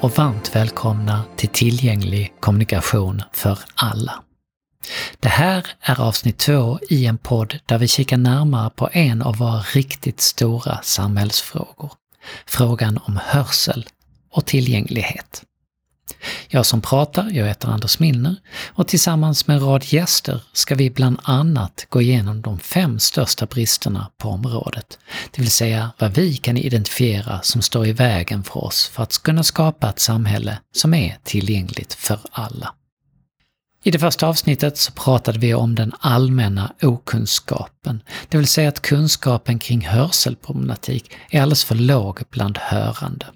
och varmt välkomna till Tillgänglig kommunikation för alla. Det här är avsnitt två i en podd där vi kikar närmare på en av våra riktigt stora samhällsfrågor. Frågan om hörsel och tillgänglighet. Jag som pratar, jag heter Anders Milner och tillsammans med en rad gäster ska vi bland annat gå igenom de fem största bristerna på området. Det vill säga vad vi kan identifiera som står i vägen för oss för att kunna skapa ett samhälle som är tillgängligt för alla. I det första avsnittet så pratade vi om den allmänna okunskapen, det vill säga att kunskapen kring hörselproblematik är alldeles för låg bland hörande.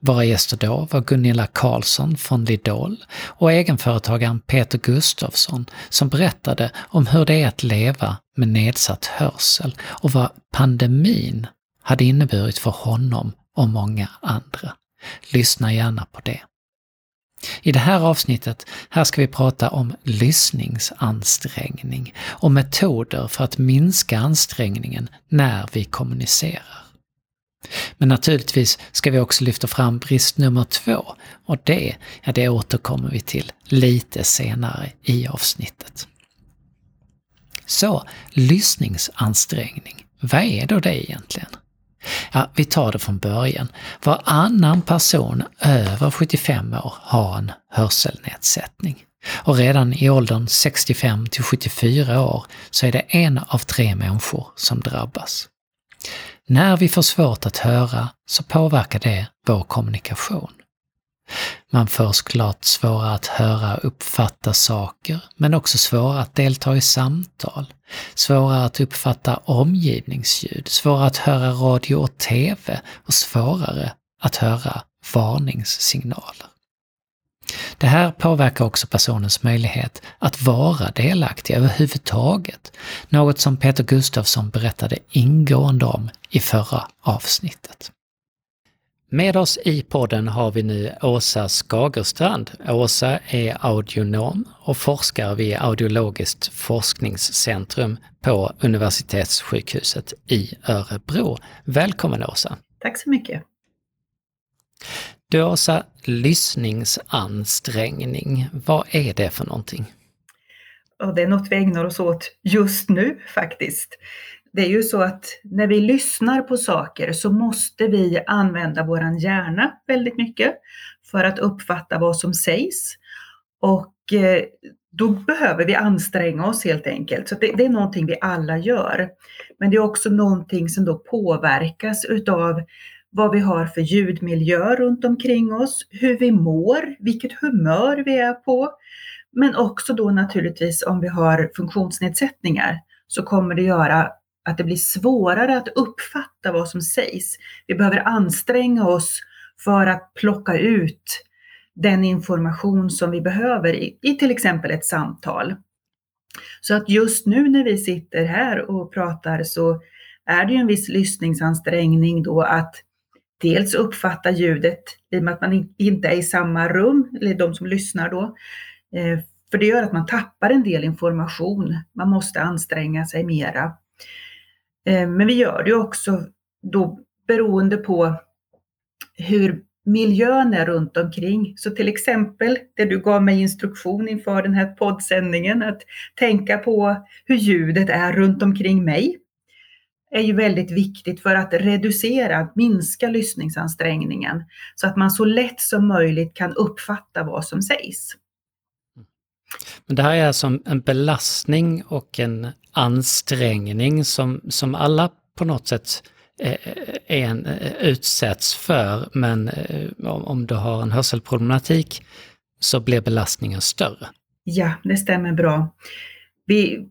Våra gäster då var Gunilla Karlsson från Lidol och egenföretagaren Peter Gustafsson som berättade om hur det är att leva med nedsatt hörsel och vad pandemin hade inneburit för honom och många andra. Lyssna gärna på det. I det här avsnittet, här ska vi prata om lyssningsansträngning och metoder för att minska ansträngningen när vi kommunicerar. Men naturligtvis ska vi också lyfta fram brist nummer två och det, ja det återkommer vi till lite senare i avsnittet. Så, lyssningsansträngning, vad är då det egentligen? Ja, vi tar det från början. Varannan person över 75 år har en hörselnedsättning. Och redan i åldern 65 till 74 år så är det en av tre människor som drabbas. När vi får svårt att höra så påverkar det vår kommunikation. Man får såklart svårare att höra och uppfatta saker, men också svårare att delta i samtal, svårare att uppfatta omgivningsljud, svårare att höra radio och TV och svårare att höra varningssignaler. Det här påverkar också personens möjlighet att vara delaktig överhuvudtaget, något som Peter Gustafsson berättade ingående om i förra avsnittet. Med oss i podden har vi nu Åsa Skagerstrand. Åsa är audionom och forskar vid Audiologiskt forskningscentrum på Universitetssjukhuset i Örebro. Välkommen Åsa! Tack så mycket! Du Åsa, lyssningsansträngning, vad är det för någonting? Och det är något vi ägnar oss åt just nu faktiskt. Det är ju så att när vi lyssnar på saker så måste vi använda våran hjärna väldigt mycket för att uppfatta vad som sägs. Och eh, då behöver vi anstränga oss helt enkelt. Så det, det, är någonting vi alla gör. Men det är också någonting som då påverkas utav vad vi har för ljudmiljö runt omkring oss, hur vi mår, vilket humör vi är på. Men också då naturligtvis om vi har funktionsnedsättningar så kommer det göra att det blir svårare att uppfatta vad som sägs. Vi behöver anstränga oss för att plocka ut den information som vi behöver i, i till exempel ett samtal. Så att just nu när vi sitter här och pratar så är det ju en viss lyssningsansträngning då att dels uppfatta ljudet i och med att man inte är i samma rum, eller de som lyssnar då. Eh, för det gör att man tappar en del information. Man måste anstränga sig mera. Eh, men vi gör det också då beroende på hur miljön är runt omkring. Så till exempel det du gav mig instruktion inför den här poddsändningen, att tänka på hur ljudet är runt omkring mig är ju väldigt viktigt för att reducera, minska lyssningsansträngningen så att man så lätt som möjligt kan uppfatta vad som sägs. Men det här är alltså en belastning och en ansträngning som, som alla på något sätt är eh, en, eh, utsätts för, men eh, om du har en hörselproblematik så blir belastningen större. Ja, det stämmer bra. Vi,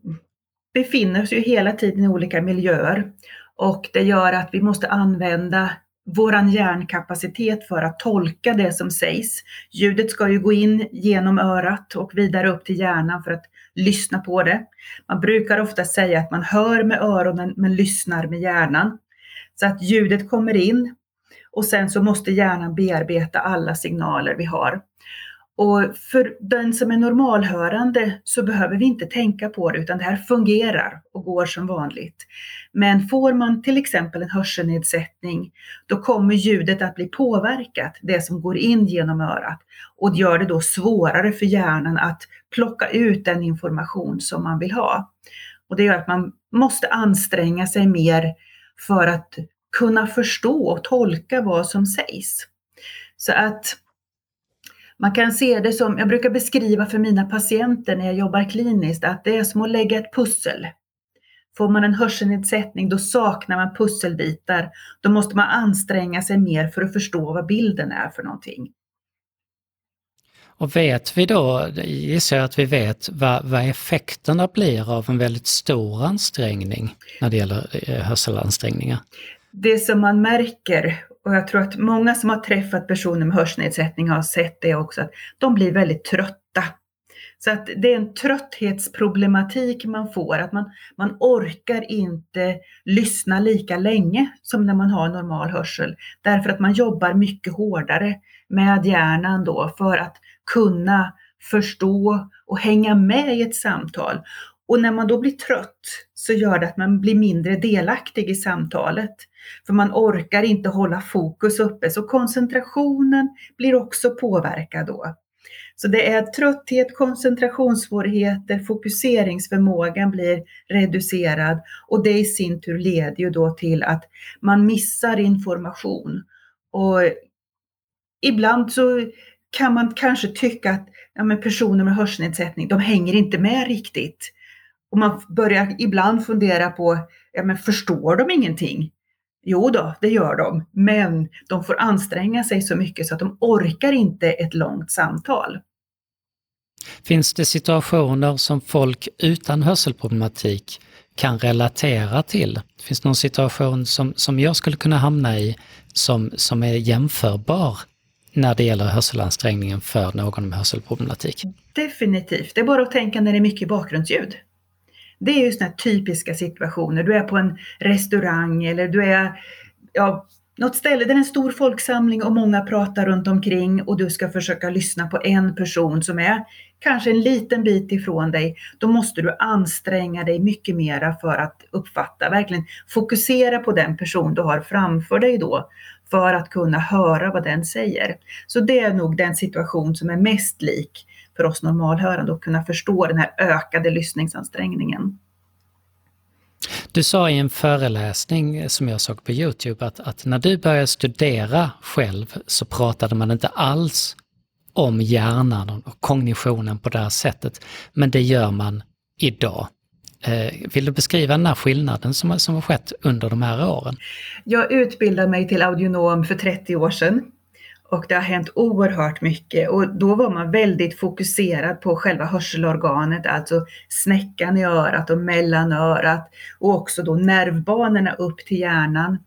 befinner oss ju hela tiden i olika miljöer och det gör att vi måste använda våran hjärnkapacitet för att tolka det som sägs. Ljudet ska ju gå in genom örat och vidare upp till hjärnan för att lyssna på det. Man brukar ofta säga att man hör med öronen men lyssnar med hjärnan. Så att ljudet kommer in och sen så måste hjärnan bearbeta alla signaler vi har. Och för den som är normalhörande så behöver vi inte tänka på det utan det här fungerar och går som vanligt. Men får man till exempel en hörselnedsättning då kommer ljudet att bli påverkat, det som går in genom örat. Och det gör det då svårare för hjärnan att plocka ut den information som man vill ha. Och det gör att man måste anstränga sig mer för att kunna förstå och tolka vad som sägs. Så att man kan se det som, jag brukar beskriva för mina patienter när jag jobbar kliniskt, att det är som att lägga ett pussel. Får man en hörselnedsättning då saknar man pusselbitar. Då måste man anstränga sig mer för att förstå vad bilden är för någonting. Och vet vi då, gissar jag att vi vet, vad, vad effekterna blir av en väldigt stor ansträngning när det gäller eh, hörselansträngningar? Det som man märker, och jag tror att många som har träffat personer med hörselnedsättning har sett det också, att de blir väldigt trötta. Så att det är en trötthetsproblematik man får, att man, man orkar inte lyssna lika länge som när man har normal hörsel. Därför att man jobbar mycket hårdare med hjärnan då för att kunna förstå och hänga med i ett samtal. Och när man då blir trött så gör det att man blir mindre delaktig i samtalet. För man orkar inte hålla fokus uppe, så koncentrationen blir också påverkad då. Så det är trötthet, koncentrationssvårigheter, fokuseringsförmågan blir reducerad och det i sin tur leder ju då till att man missar information. Och ibland så kan man kanske tycka att ja, men personer med hörselnedsättning, de hänger inte med riktigt. Och man börjar ibland fundera på, ja men förstår de ingenting? Jo då, det gör de, men de får anstränga sig så mycket så att de orkar inte ett långt samtal. Finns det situationer som folk utan hörselproblematik kan relatera till? Finns det någon situation som, som jag skulle kunna hamna i som, som är jämförbar när det gäller hörselansträngningen för någon med hörselproblematik? Definitivt. Det är bara att tänka när det är mycket bakgrundsljud. Det är ju sådana typiska situationer. Du är på en restaurang eller du är ja, något ställe där det är en stor folksamling och många pratar runt omkring och du ska försöka lyssna på en person som är kanske en liten bit ifrån dig. Då måste du anstränga dig mycket mera för att uppfatta, verkligen fokusera på den person du har framför dig då för att kunna höra vad den säger. Så det är nog den situation som är mest lik för oss normalhörande att kunna förstå den här ökade lyssningsansträngningen. Du sa i en föreläsning som jag såg på Youtube att, att, när du började studera själv så pratade man inte alls om hjärnan och kognitionen på det här sättet. Men det gör man idag. Eh, vill du beskriva den här skillnaden som, som har skett under de här åren? Jag utbildade mig till audionom för 30 år sedan och det har hänt oerhört mycket och då var man väldigt fokuserad på själva hörselorganet, alltså snäckan i örat och mellanörat och också då nervbanorna upp till hjärnan.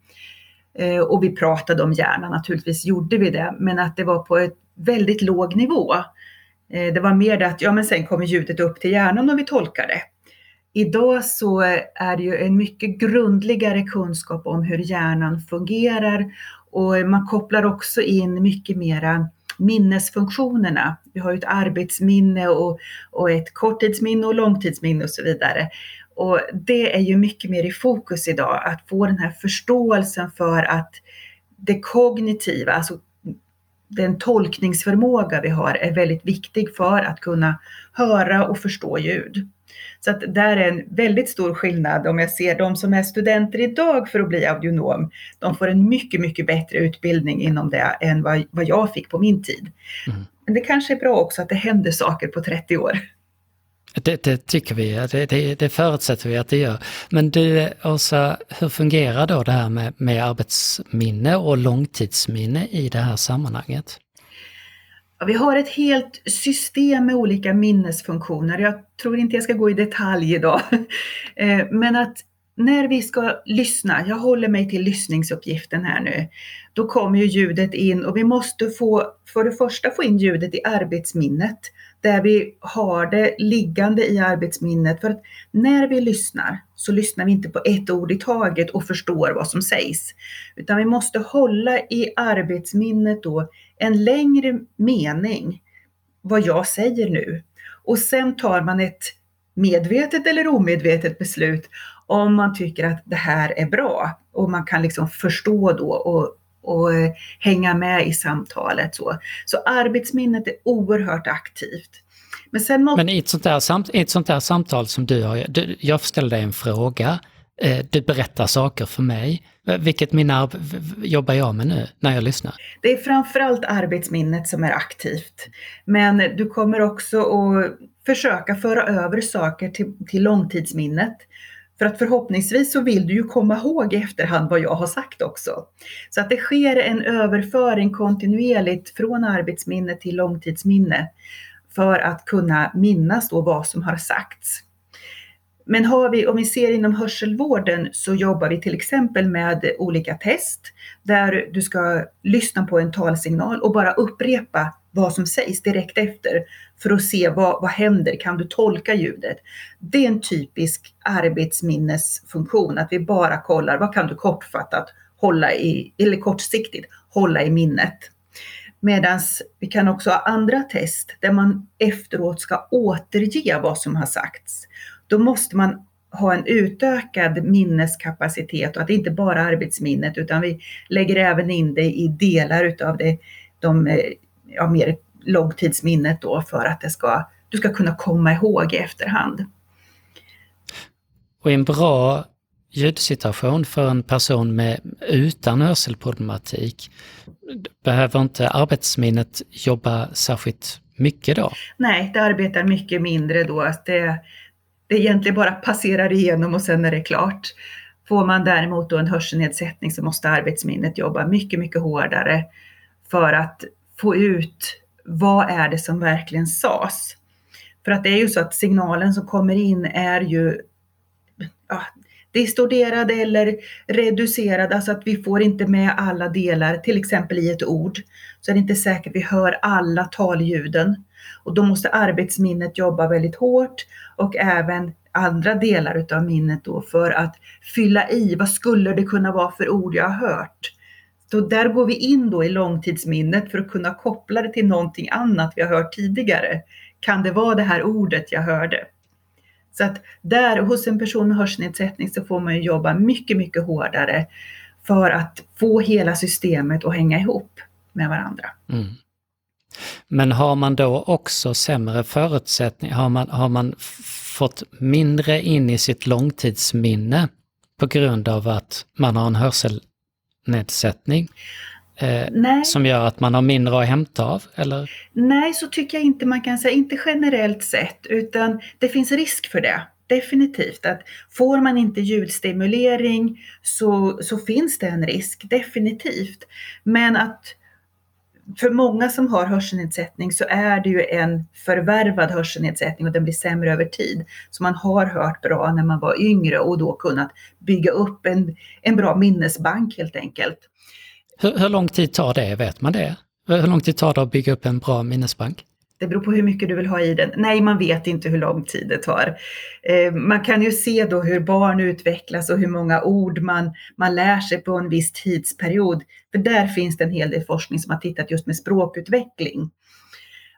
Eh, och vi pratade om hjärnan, naturligtvis gjorde vi det, men att det var på ett väldigt låg nivå. Eh, det var mer det att, ja men sen kommer ljudet upp till hjärnan och vi tolkar det. Idag så är det ju en mycket grundligare kunskap om hur hjärnan fungerar och man kopplar också in mycket mera minnesfunktionerna. Vi har ju ett arbetsminne och, och ett korttidsminne och långtidsminne och så vidare. Och det är ju mycket mer i fokus idag, att få den här förståelsen för att det kognitiva, alltså den tolkningsförmåga vi har är väldigt viktig för att kunna höra och förstå ljud. Så att där är en väldigt stor skillnad om jag ser de som är studenter idag för att bli audionom. De får en mycket, mycket bättre utbildning inom det än vad, vad jag fick på min tid. Mm. Men det kanske är bra också att det händer saker på 30 år. Det, det tycker vi, det, det, det, förutsätter vi att det gör. Men du Åsa, hur fungerar då det här med, med arbetsminne och långtidsminne i det här sammanhanget? Vi har ett helt system med olika minnesfunktioner. Jag tror inte jag ska gå i detalj idag. Eh, men att när vi ska lyssna, jag håller mig till lyssningsuppgiften här nu, då kommer ju ljudet in och vi måste få, för det första få in ljudet i arbetsminnet, där vi har det liggande i arbetsminnet. För att när vi lyssnar så lyssnar vi inte på ett ord i taget och förstår vad som sägs, utan vi måste hålla i arbetsminnet då en längre mening vad jag säger nu? Och sen tar man ett medvetet eller omedvetet beslut om man tycker att det här är bra och man kan liksom förstå då och, och eh, hänga med i samtalet. Så, så arbetsminnet är oerhört aktivt. Men, sen måste... Men i, ett sånt där samt, ett sånt där samtal som du har, du, jag ställer dig en fråga, Eh, du berättar saker för mig. Vilket minne jobbar jag med nu när jag lyssnar? Det är framförallt arbetsminnet som är aktivt. Men du kommer också att försöka föra över saker till, till långtidsminnet. För att förhoppningsvis så vill du ju komma ihåg i efterhand vad jag har sagt också. Så att det sker en överföring kontinuerligt från arbetsminne till långtidsminne för att kunna minnas då vad som har sagts. Men har vi, om vi ser inom hörselvården så jobbar vi till exempel med olika test där du ska lyssna på en talsignal och bara upprepa vad som sägs direkt efter för att se vad, vad händer, kan du tolka ljudet? Det är en typisk arbetsminnesfunktion, att vi bara kollar vad kan du kortfattat hålla i, eller kortsiktigt hålla i minnet. Medan vi kan också ha andra test där man efteråt ska återge vad som har sagts. Då måste man ha en utökad minneskapacitet och att det inte bara är arbetsminnet utan vi lägger även in det i delar utav det, de eh, ja, mer långtidsminnet då för att det ska, du ska kunna komma ihåg i efterhand. Och en bra ljudsituation för en person med, utan hörselproblematik, behöver inte arbetsminnet jobba särskilt mycket då? Nej, det arbetar mycket mindre då. Att det, det egentligen bara passerar igenom och sen är det klart. Får man däremot då en hörselnedsättning så måste arbetsminnet jobba mycket, mycket hårdare för att få ut vad är det som verkligen sades. För att det är ju så att signalen som kommer in är ju ja, distorderad eller reducerad, alltså att vi får inte med alla delar, till exempel i ett ord. Så är det inte säkert vi hör alla talljuden. Och då måste arbetsminnet jobba väldigt hårt och även andra delar utav minnet då för att fylla i, vad skulle det kunna vara för ord jag har hört? Så där går vi in då i långtidsminnet för att kunna koppla det till någonting annat vi har hört tidigare. Kan det vara det här ordet jag hörde? Så att där hos en person med hörselnedsättning så får man ju jobba mycket, mycket hårdare för att få hela systemet att hänga ihop med varandra. Mm. Men har man då också sämre förutsättningar? Har man, har man fått mindre in i sitt långtidsminne på grund av att man har en hörselnedsättning? Eh, som gör att man har mindre att hämta av? Eller? Nej, så tycker jag inte man kan säga. Inte generellt sett, utan det finns risk för det. Definitivt att får man inte ljudstimulering så, så finns det en risk, definitivt. Men att för många som har hörselnedsättning så är det ju en förvärvad hörselnedsättning och den blir sämre över tid. Så man har hört bra när man var yngre och då kunnat bygga upp en, en bra minnesbank helt enkelt. Hur, hur lång tid tar det, vet man det? Hur lång tid tar det att bygga upp en bra minnesbank? Det beror på hur mycket du vill ha i den. Nej, man vet inte hur lång tid det tar. Eh, man kan ju se då hur barn utvecklas och hur många ord man, man lär sig på en viss tidsperiod. För där finns det en hel del forskning som har tittat just med språkutveckling.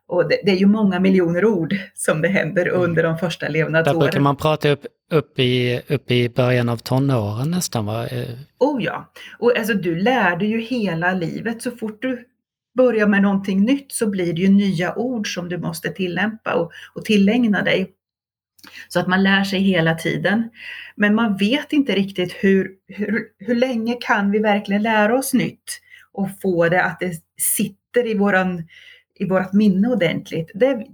Och det, det är ju många miljoner ord som det händer mm. under de första levnadsåren. Där brukar man prata upp, upp, i, upp i början av tonåren nästan va? Oh ja, och alltså du lär dig ju hela livet. Så fort du börjar med någonting nytt så blir det ju nya ord som du måste tillämpa och, och tillägna dig. Så att man lär sig hela tiden. Men man vet inte riktigt hur, hur, hur länge kan vi verkligen lära oss nytt och få det att det sitter i, våran, i vårat minne ordentligt. Det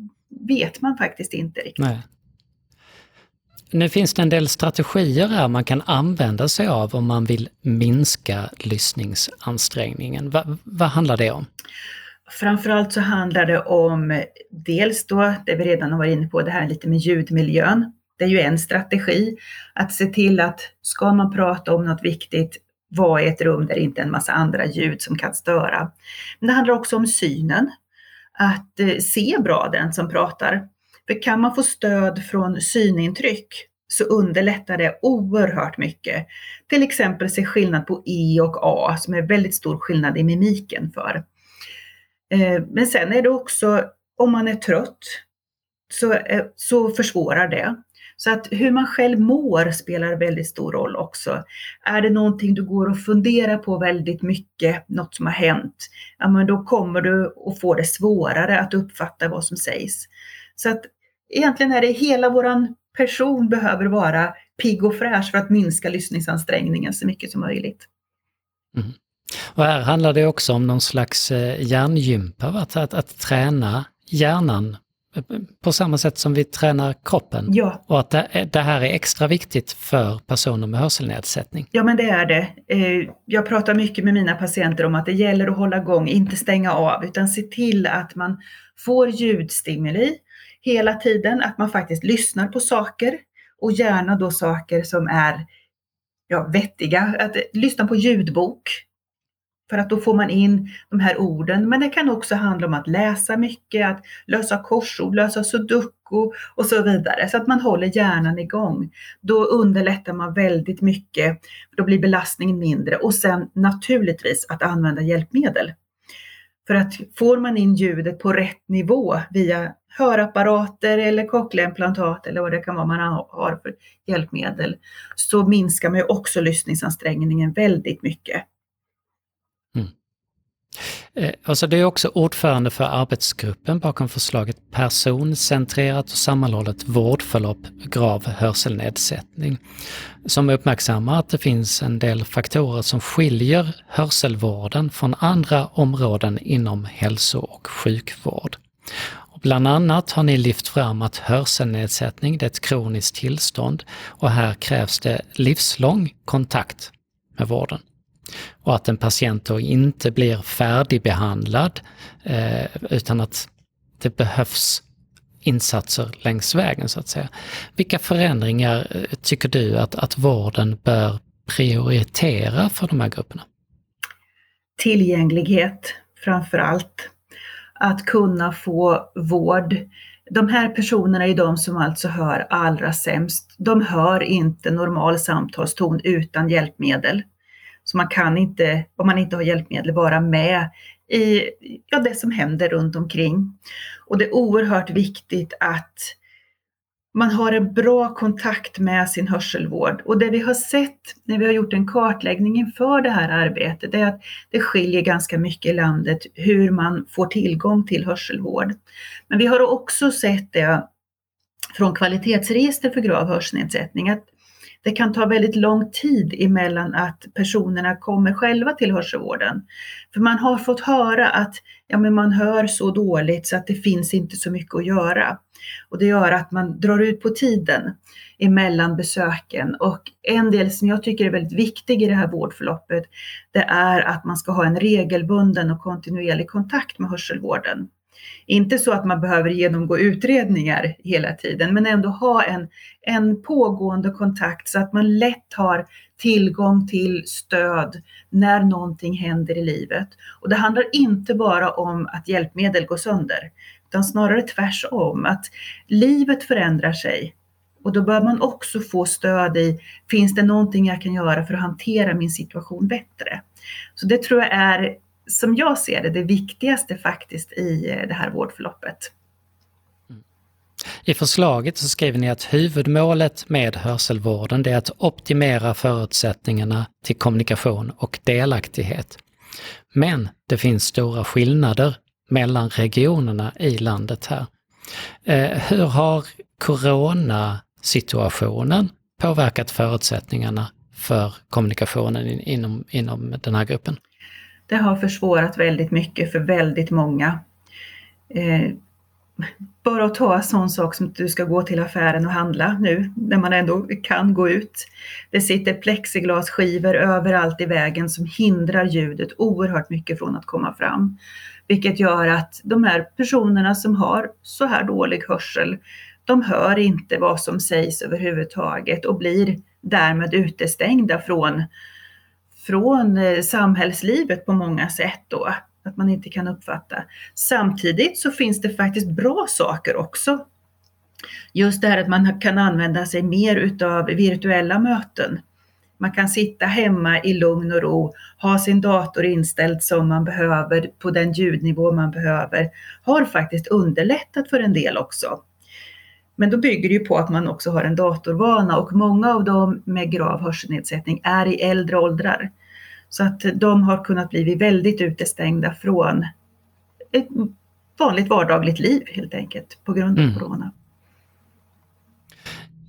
vet man faktiskt inte riktigt. Nej. Nu finns det en del strategier här man kan använda sig av om man vill minska lyssningsansträngningen. Va, vad handlar det om? Framförallt så handlar det om dels då det vi redan har varit inne på, det här lite med ljudmiljön. Det är ju en strategi att se till att ska man prata om något viktigt, vara i ett rum där det inte är en massa andra ljud som kan störa. Men det handlar också om synen. Att eh, se bra den som pratar. För kan man få stöd från synintryck så underlättar det oerhört mycket. Till exempel se skillnad på E och A som är väldigt stor skillnad i mimiken för. Eh, men sen är det också om man är trött så, eh, så försvårar det. Så att hur man själv mår spelar väldigt stor roll också. Är det någonting du går och funderar på väldigt mycket, något som har hänt, ja men då kommer du att få det svårare att uppfatta vad som sägs. Så att egentligen är det hela våran person behöver vara pigg och fräsch för att minska lyssningsansträngningen så mycket som möjligt. Mm. Och här handlar det också om någon slags eh, hjärngympa, att, att, att träna hjärnan på samma sätt som vi tränar kroppen. Ja. Och att det, det, här är extra viktigt för personer med hörselnedsättning. Ja men det är det. Eh, jag pratar mycket med mina patienter om att det gäller att hålla igång, inte stänga av, utan se till att man får ljudstimuli hela tiden, att man faktiskt lyssnar på saker och gärna då saker som är ja, vettiga. Att lyssna på ljudbok, för att då får man in de här orden. Men det kan också handla om att läsa mycket, att lösa korsord, lösa sudoku och så vidare. Så att man håller hjärnan igång. Då underlättar man väldigt mycket. Då blir belastningen mindre. Och sen naturligtvis att använda hjälpmedel. För att får man in ljudet på rätt nivå via hörapparater eller cochleaimplantat eller vad det kan vara man har för hjälpmedel så minskar man ju också lyssningsansträngningen väldigt mycket. Eh, alltså det är också ordförande för arbetsgruppen bakom förslaget Personcentrerat och sammanhållet vårdförlopp grav hörselnedsättning. Som uppmärksammar att det finns en del faktorer som skiljer hörselvården från andra områden inom hälso och sjukvård. Bland annat har ni lyft fram att hörselnedsättning är ett kroniskt tillstånd och här krävs det livslång kontakt med vården och att en patient då inte blir färdigbehandlad eh, utan att det behövs insatser längs vägen så att säga. Vilka förändringar eh, tycker du att, att vården bör prioritera för de här grupperna? Tillgänglighet framför allt. Att kunna få vård. De här personerna är de som alltså hör allra sämst. De hör inte normal samtalston utan hjälpmedel. Så man kan inte, om man inte har hjälpmedel, vara med i ja, det som händer runt omkring. Och det är oerhört viktigt att man har en bra kontakt med sin hörselvård. Och det vi har sett när vi har gjort en kartläggning inför det här arbetet är att det skiljer ganska mycket i landet hur man får tillgång till hörselvård. Men vi har också sett det från kvalitetsregister för grav hörselnedsättning att det kan ta väldigt lång tid emellan att personerna kommer själva till hörselvården. För man har fått höra att ja, men man hör så dåligt så att det finns inte så mycket att göra. Och det gör att man drar ut på tiden emellan besöken. Och en del som jag tycker är väldigt viktig i det här vårdförloppet, det är att man ska ha en regelbunden och kontinuerlig kontakt med hörselvården. Inte så att man behöver genomgå utredningar hela tiden, men ändå ha en, en pågående kontakt så att man lätt har tillgång till stöd när någonting händer i livet. Och det handlar inte bara om att hjälpmedel går sönder, utan snarare tvärsom, att livet förändrar sig. Och då bör man också få stöd i, finns det någonting jag kan göra för att hantera min situation bättre? Så det tror jag är som jag ser det, det viktigaste faktiskt i eh, det här vårdförloppet. Mm. I förslaget så skriver ni att huvudmålet med hörselvården är att optimera förutsättningarna till kommunikation och delaktighet. Men det finns stora skillnader mellan regionerna i landet här. Eh, hur har coronasituationen påverkat förutsättningarna för kommunikationen inom, inom den här gruppen? Det har försvårat väldigt mycket för väldigt många. Eh, bara att ta en sån sak som att du ska gå till affären och handla nu när man ändå kan gå ut. Det sitter plexiglasskivor överallt i vägen som hindrar ljudet oerhört mycket från att komma fram. Vilket gör att de här personerna som har så här dålig hörsel, de hör inte vad som sägs överhuvudtaget och blir därmed utestängda från från eh, samhällslivet på många sätt då, att man inte kan uppfatta. Samtidigt så finns det faktiskt bra saker också. Just det här att man kan använda sig mer utav virtuella möten man kan sitta hemma i lugn och ro, ha sin dator inställd som man behöver på den ljudnivå man behöver, har faktiskt underlättat för en del också. Men då bygger det ju på att man också har en datorvana och många av dem med grav hörselnedsättning är i äldre åldrar. Så att de har kunnat bli väldigt utestängda från ett vanligt vardagligt liv helt enkelt på grund av mm. corona.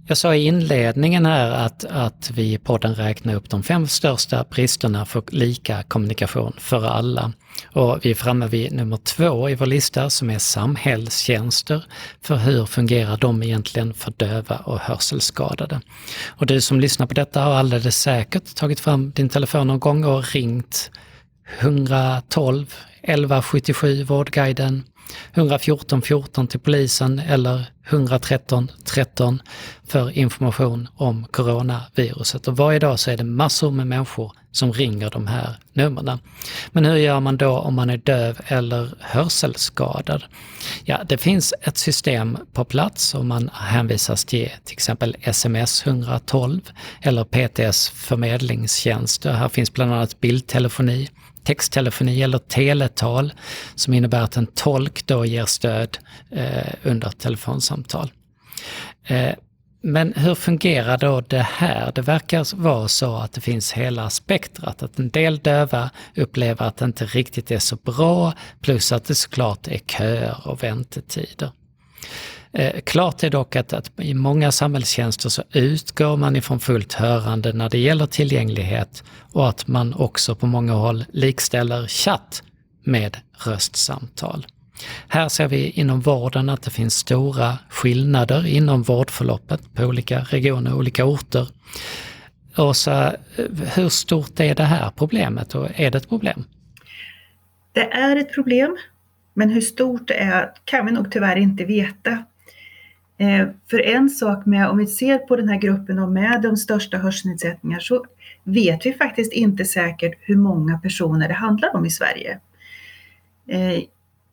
Jag sa i inledningen här att, att vi i podden räknar upp de fem största bristerna för lika kommunikation för alla. Och vi är framme vid nummer två i vår lista som är samhällstjänster. För hur fungerar de egentligen för döva och hörselskadade? Och du som lyssnar på detta har alldeles säkert tagit fram din telefon någon gång och ringt 112 1177 Vårdguiden 114 14 till polisen eller 113 13 för information om coronaviruset. Och varje dag så är det massor med människor som ringer de här numren. Men hur gör man då om man är döv eller hörselskadad? Ja, det finns ett system på plats och man hänvisas till till exempel sms 112 eller PTS förmedlingstjänst. Här finns bland annat bildtelefoni, texttelefoni eller teletal som innebär att en tolk då ger stöd eh, under telefonsamtal. Eh, men hur fungerar då det här? Det verkar vara så att det finns hela spektrat, att en del döva upplever att det inte riktigt är så bra, plus att det såklart är köer och väntetider. Eh, klart är dock att, att, i många samhällstjänster så utgår man ifrån fullt hörande när det gäller tillgänglighet och att man också på många håll likställer chatt med röstsamtal. Här ser vi inom vården att det finns stora skillnader inom vårdförloppet på olika regioner och olika orter. Åsa, eh, hur stort är det här problemet och är det ett problem? Det är ett problem, men hur stort det är kan vi nog tyvärr inte veta. Eh, för en sak med, om vi ser på den här gruppen och med de största hörselnedsättningar så vet vi faktiskt inte säkert hur många personer det handlar om i Sverige. Eh,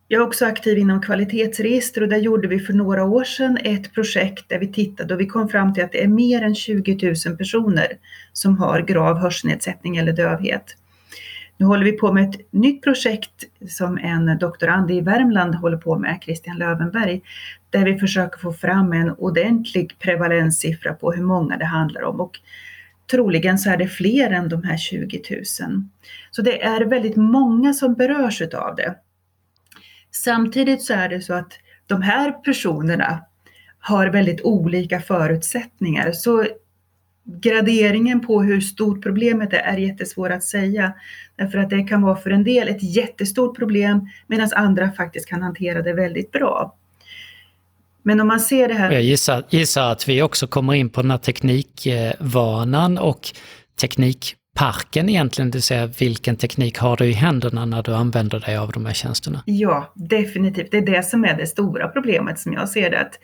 jag är också aktiv inom kvalitetsregister och där gjorde vi för några år sedan ett projekt där vi tittade och vi kom fram till att det är mer än 20 000 personer som har grav hörselnedsättning eller dövhet. Nu håller vi på med ett nytt projekt som en doktorand i Värmland håller på med, Christian Lövenberg, där vi försöker få fram en ordentlig prevalenssiffra på hur många det handlar om. Och troligen så är det fler än de här 20 000. Så det är väldigt många som berörs av det. Samtidigt så är det så att de här personerna har väldigt olika förutsättningar. Så graderingen på hur stort problemet är, är jättesvår att säga. Därför att det kan vara för en del ett jättestort problem medan andra faktiskt kan hantera det väldigt bra. Men om man ser det här... Jag gissar, gissar att vi också kommer in på den här teknikvanan och teknikparken egentligen, det vill säga vilken teknik har du i händerna när du använder dig av de här tjänsterna? Ja, definitivt. Det är det som är det stora problemet som jag ser det. Att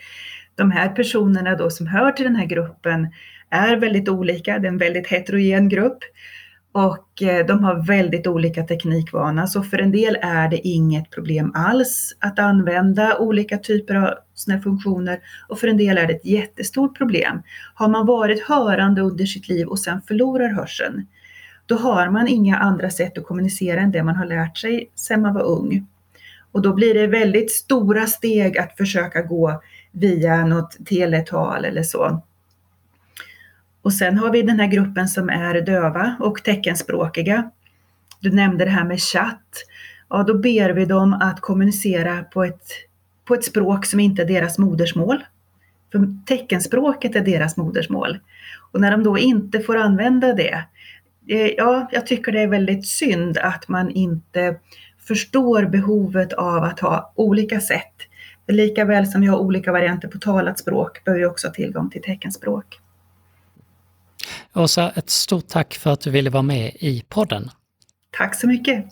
de här personerna då som hör till den här gruppen är väldigt olika, det är en väldigt heterogen grupp och eh, de har väldigt olika teknikvana. Så för en del är det inget problem alls att använda olika typer av sådana funktioner och för en del är det ett jättestort problem. Har man varit hörande under sitt liv och sen förlorar hörseln, då har man inga andra sätt att kommunicera än det man har lärt sig sedan man var ung. Och då blir det väldigt stora steg att försöka gå via något teletal eller så. Och sen har vi den här gruppen som är döva och teckenspråkiga. Du nämnde det här med chatt. Ja, då ber vi dem att kommunicera på ett, på ett språk som inte är deras modersmål. För teckenspråket är deras modersmål. Och när de då inte får använda det, ja, jag tycker det är väldigt synd att man inte förstår behovet av att ha olika sätt. Lika väl som vi har olika varianter på talat språk behöver vi också ha tillgång till teckenspråk. Åsa, ett stort tack för att du ville vara med i podden. Tack så mycket.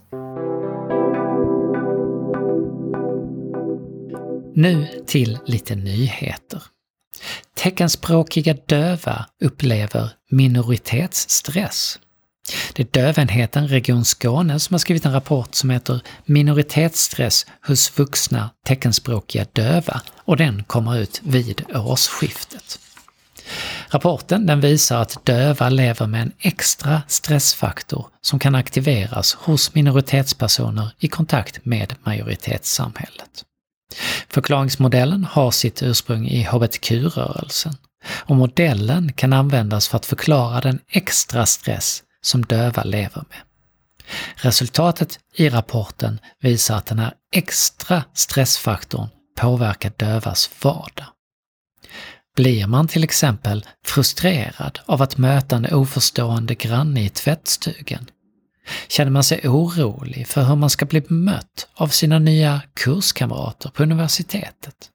Nu till lite nyheter. Teckenspråkiga döva upplever minoritetsstress. Det är dövenheten Region Skåne som har skrivit en rapport som heter Minoritetsstress hos vuxna teckenspråkiga döva och den kommer ut vid årsskiftet. Rapporten den visar att döva lever med en extra stressfaktor som kan aktiveras hos minoritetspersoner i kontakt med majoritetssamhället. Förklaringsmodellen har sitt ursprung i hbtq-rörelsen och modellen kan användas för att förklara den extra stress som döva lever med. Resultatet i rapporten visar att den här extra stressfaktorn påverkar dövas vardag. Blir man till exempel frustrerad av att möta en oförstående granne i tvättstugan? Känner man sig orolig för hur man ska bli bemött av sina nya kurskamrater på universitetet?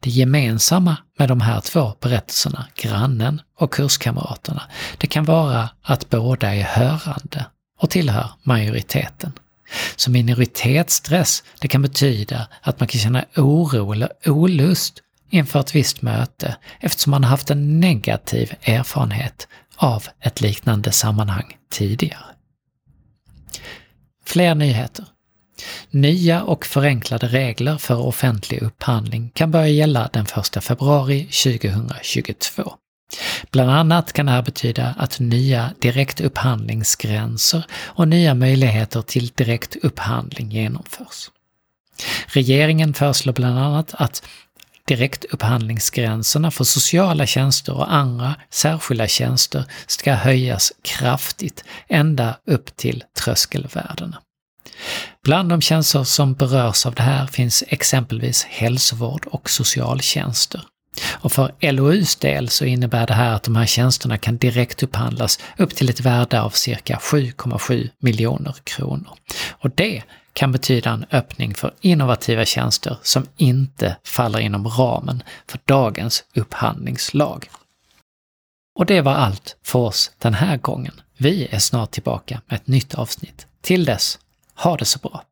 Det gemensamma med de här två berättelserna, grannen och kurskamraterna, det kan vara att båda är hörande och tillhör majoriteten. Så minoritetsstress, det kan betyda att man kan känna oro eller olust inför ett visst möte eftersom man har haft en negativ erfarenhet av ett liknande sammanhang tidigare. Fler nyheter. Nya och förenklade regler för offentlig upphandling kan börja gälla den 1 februari 2022. Bland annat kan det här betyda att nya direktupphandlingsgränser och nya möjligheter till direktupphandling genomförs. Regeringen föreslår bland annat att direktupphandlingsgränserna för sociala tjänster och andra särskilda tjänster ska höjas kraftigt, ända upp till tröskelvärdena. Bland de tjänster som berörs av det här finns exempelvis hälsovård och socialtjänster. Och för LOUs del så innebär det här att de här tjänsterna kan direktupphandlas upp till ett värde av cirka 7,7 miljoner kronor. Och det kan betyda en öppning för innovativa tjänster som inte faller inom ramen för dagens upphandlingslag. Och det var allt för oss den här gången. Vi är snart tillbaka med ett nytt avsnitt. Till dess, ha det så bra!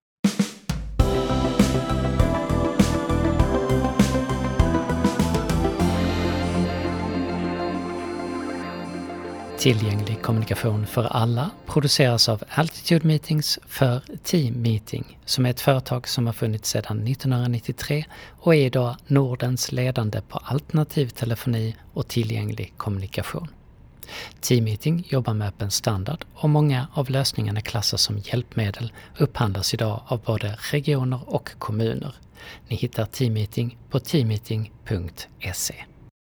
Tillgänglig kommunikation för alla produceras av Altitude Meetings för Team Meeting som är ett företag som har funnits sedan 1993 och är idag Nordens ledande på alternativ telefoni och tillgänglig kommunikation. Team Meeting jobbar med öppen standard och många av lösningarna klassas som hjälpmedel upphandlas idag av både regioner och kommuner. Ni hittar Team Meeting på teammeeting.se.